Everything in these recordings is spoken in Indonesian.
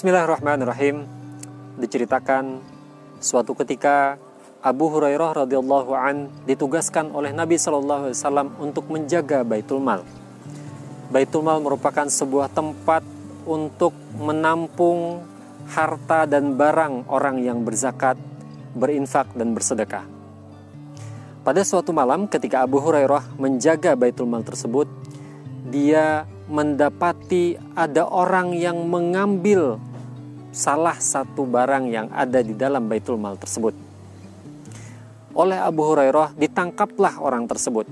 Bismillahirrahmanirrahim. Diceritakan suatu ketika Abu Hurairah radhiyallahu an ditugaskan oleh Nabi Shallallahu alaihi wasallam untuk menjaga Baitul Mal. Baitul Mal merupakan sebuah tempat untuk menampung harta dan barang orang yang berzakat, berinfak dan bersedekah. Pada suatu malam ketika Abu Hurairah menjaga Baitul Mal tersebut, dia mendapati ada orang yang mengambil salah satu barang yang ada di dalam Baitul Mal tersebut. Oleh Abu Hurairah ditangkaplah orang tersebut.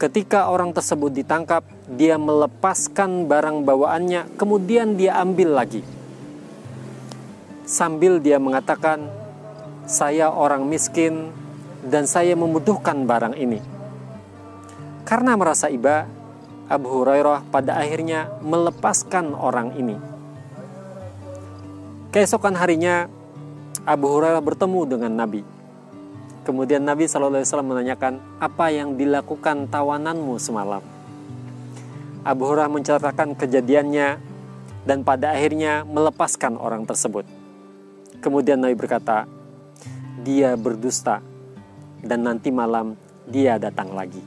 Ketika orang tersebut ditangkap, dia melepaskan barang bawaannya, kemudian dia ambil lagi. Sambil dia mengatakan, "Saya orang miskin dan saya membutuhkan barang ini." Karena merasa iba, Abu Hurairah pada akhirnya melepaskan orang ini Keesokan harinya Abu Hurairah bertemu dengan Nabi. Kemudian Nabi SAW menanyakan, apa yang dilakukan tawananmu semalam? Abu Hurairah menceritakan kejadiannya dan pada akhirnya melepaskan orang tersebut. Kemudian Nabi berkata, dia berdusta dan nanti malam dia datang lagi.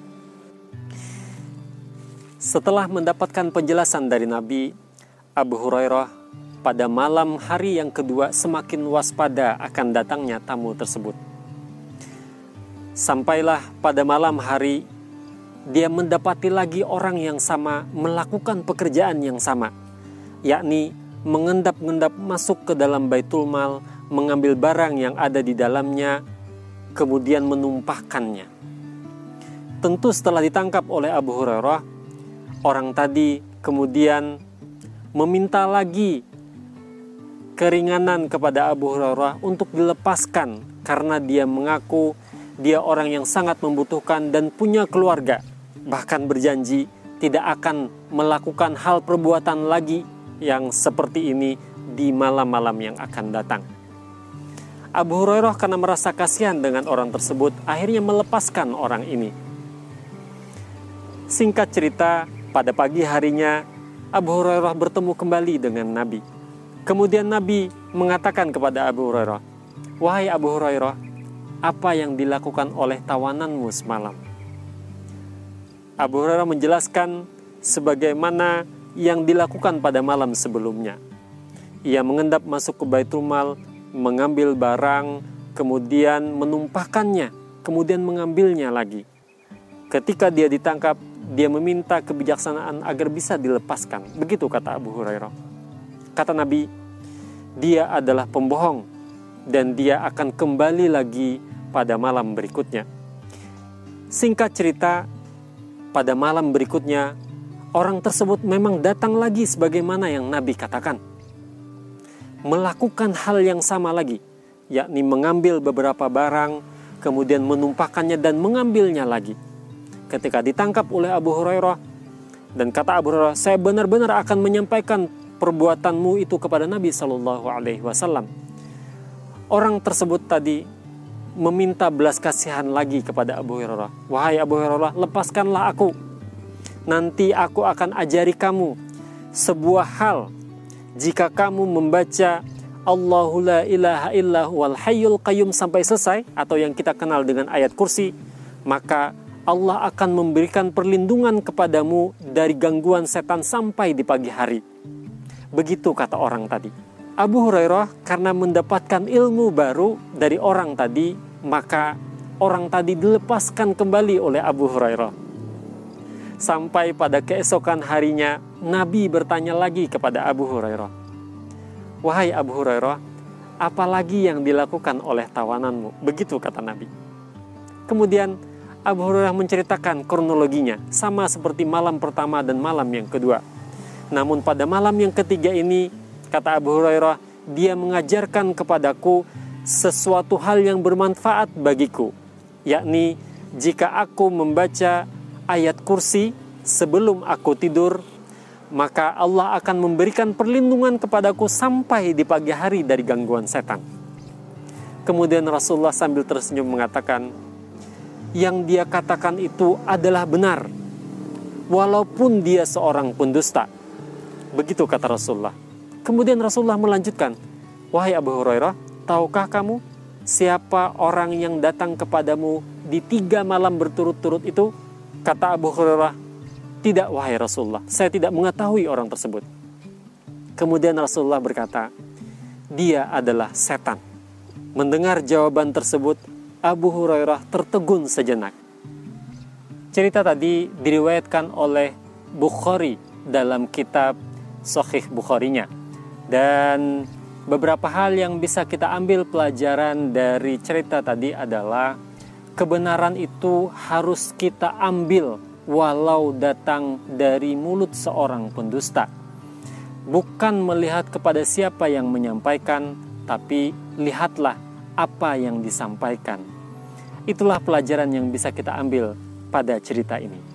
Setelah mendapatkan penjelasan dari Nabi, Abu Hurairah pada malam hari yang kedua semakin waspada akan datangnya tamu tersebut. Sampailah pada malam hari dia mendapati lagi orang yang sama melakukan pekerjaan yang sama, yakni mengendap-endap masuk ke dalam Baitul Mal, mengambil barang yang ada di dalamnya, kemudian menumpahkannya. Tentu setelah ditangkap oleh Abu Hurairah, orang tadi kemudian meminta lagi keringanan kepada Abu Hurairah untuk dilepaskan karena dia mengaku dia orang yang sangat membutuhkan dan punya keluarga bahkan berjanji tidak akan melakukan hal perbuatan lagi yang seperti ini di malam-malam yang akan datang. Abu Hurairah karena merasa kasihan dengan orang tersebut akhirnya melepaskan orang ini. Singkat cerita, pada pagi harinya Abu Hurairah bertemu kembali dengan Nabi Kemudian Nabi mengatakan kepada Abu Hurairah, "Wahai Abu Hurairah, apa yang dilakukan oleh tawananmu semalam?" Abu Hurairah menjelaskan sebagaimana yang dilakukan pada malam sebelumnya. Ia mengendap masuk ke Baitul Mal, mengambil barang, kemudian menumpahkannya, kemudian mengambilnya lagi. Ketika dia ditangkap, dia meminta kebijaksanaan agar bisa dilepaskan. Begitu kata Abu Hurairah. Kata Nabi, dia adalah pembohong dan dia akan kembali lagi pada malam berikutnya. Singkat cerita, pada malam berikutnya orang tersebut memang datang lagi sebagaimana yang Nabi katakan. Melakukan hal yang sama lagi, yakni mengambil beberapa barang, kemudian menumpahkannya dan mengambilnya lagi. Ketika ditangkap oleh Abu Hurairah, dan kata Abu Hurairah, saya benar-benar akan menyampaikan perbuatanmu itu kepada Nabi Shallallahu Alaihi Wasallam. Orang tersebut tadi meminta belas kasihan lagi kepada Abu Hurairah. Wahai Abu Hurairah, lepaskanlah aku. Nanti aku akan ajari kamu sebuah hal. Jika kamu membaca Allahu la ilaha illa wal hayyul qayyum sampai selesai atau yang kita kenal dengan ayat kursi, maka Allah akan memberikan perlindungan kepadamu dari gangguan setan sampai di pagi hari. Begitu kata orang tadi. Abu Hurairah karena mendapatkan ilmu baru dari orang tadi, maka orang tadi dilepaskan kembali oleh Abu Hurairah. Sampai pada keesokan harinya, Nabi bertanya lagi kepada Abu Hurairah, "Wahai Abu Hurairah, apalagi yang dilakukan oleh tawananmu?" Begitu kata Nabi. Kemudian Abu Hurairah menceritakan kronologinya, sama seperti malam pertama dan malam yang kedua namun pada malam yang ketiga ini, kata Abu Hurairah, dia mengajarkan kepadaku sesuatu hal yang bermanfaat bagiku, yakni jika aku membaca ayat kursi sebelum aku tidur, maka Allah akan memberikan perlindungan kepadaku sampai di pagi hari dari gangguan setan. Kemudian Rasulullah sambil tersenyum mengatakan, yang dia katakan itu adalah benar, walaupun dia seorang pendusta. Begitu kata Rasulullah. Kemudian Rasulullah melanjutkan, "Wahai Abu Hurairah, tahukah kamu siapa orang yang datang kepadamu di tiga malam berturut-turut itu?" Kata Abu Hurairah, "Tidak, wahai Rasulullah, saya tidak mengetahui orang tersebut." Kemudian Rasulullah berkata, "Dia adalah setan." Mendengar jawaban tersebut, Abu Hurairah tertegun sejenak. Cerita tadi diriwayatkan oleh Bukhari dalam kitab Sahih Bukharinya. Dan beberapa hal yang bisa kita ambil pelajaran dari cerita tadi adalah kebenaran itu harus kita ambil walau datang dari mulut seorang pendusta. Bukan melihat kepada siapa yang menyampaikan, tapi lihatlah apa yang disampaikan. Itulah pelajaran yang bisa kita ambil pada cerita ini.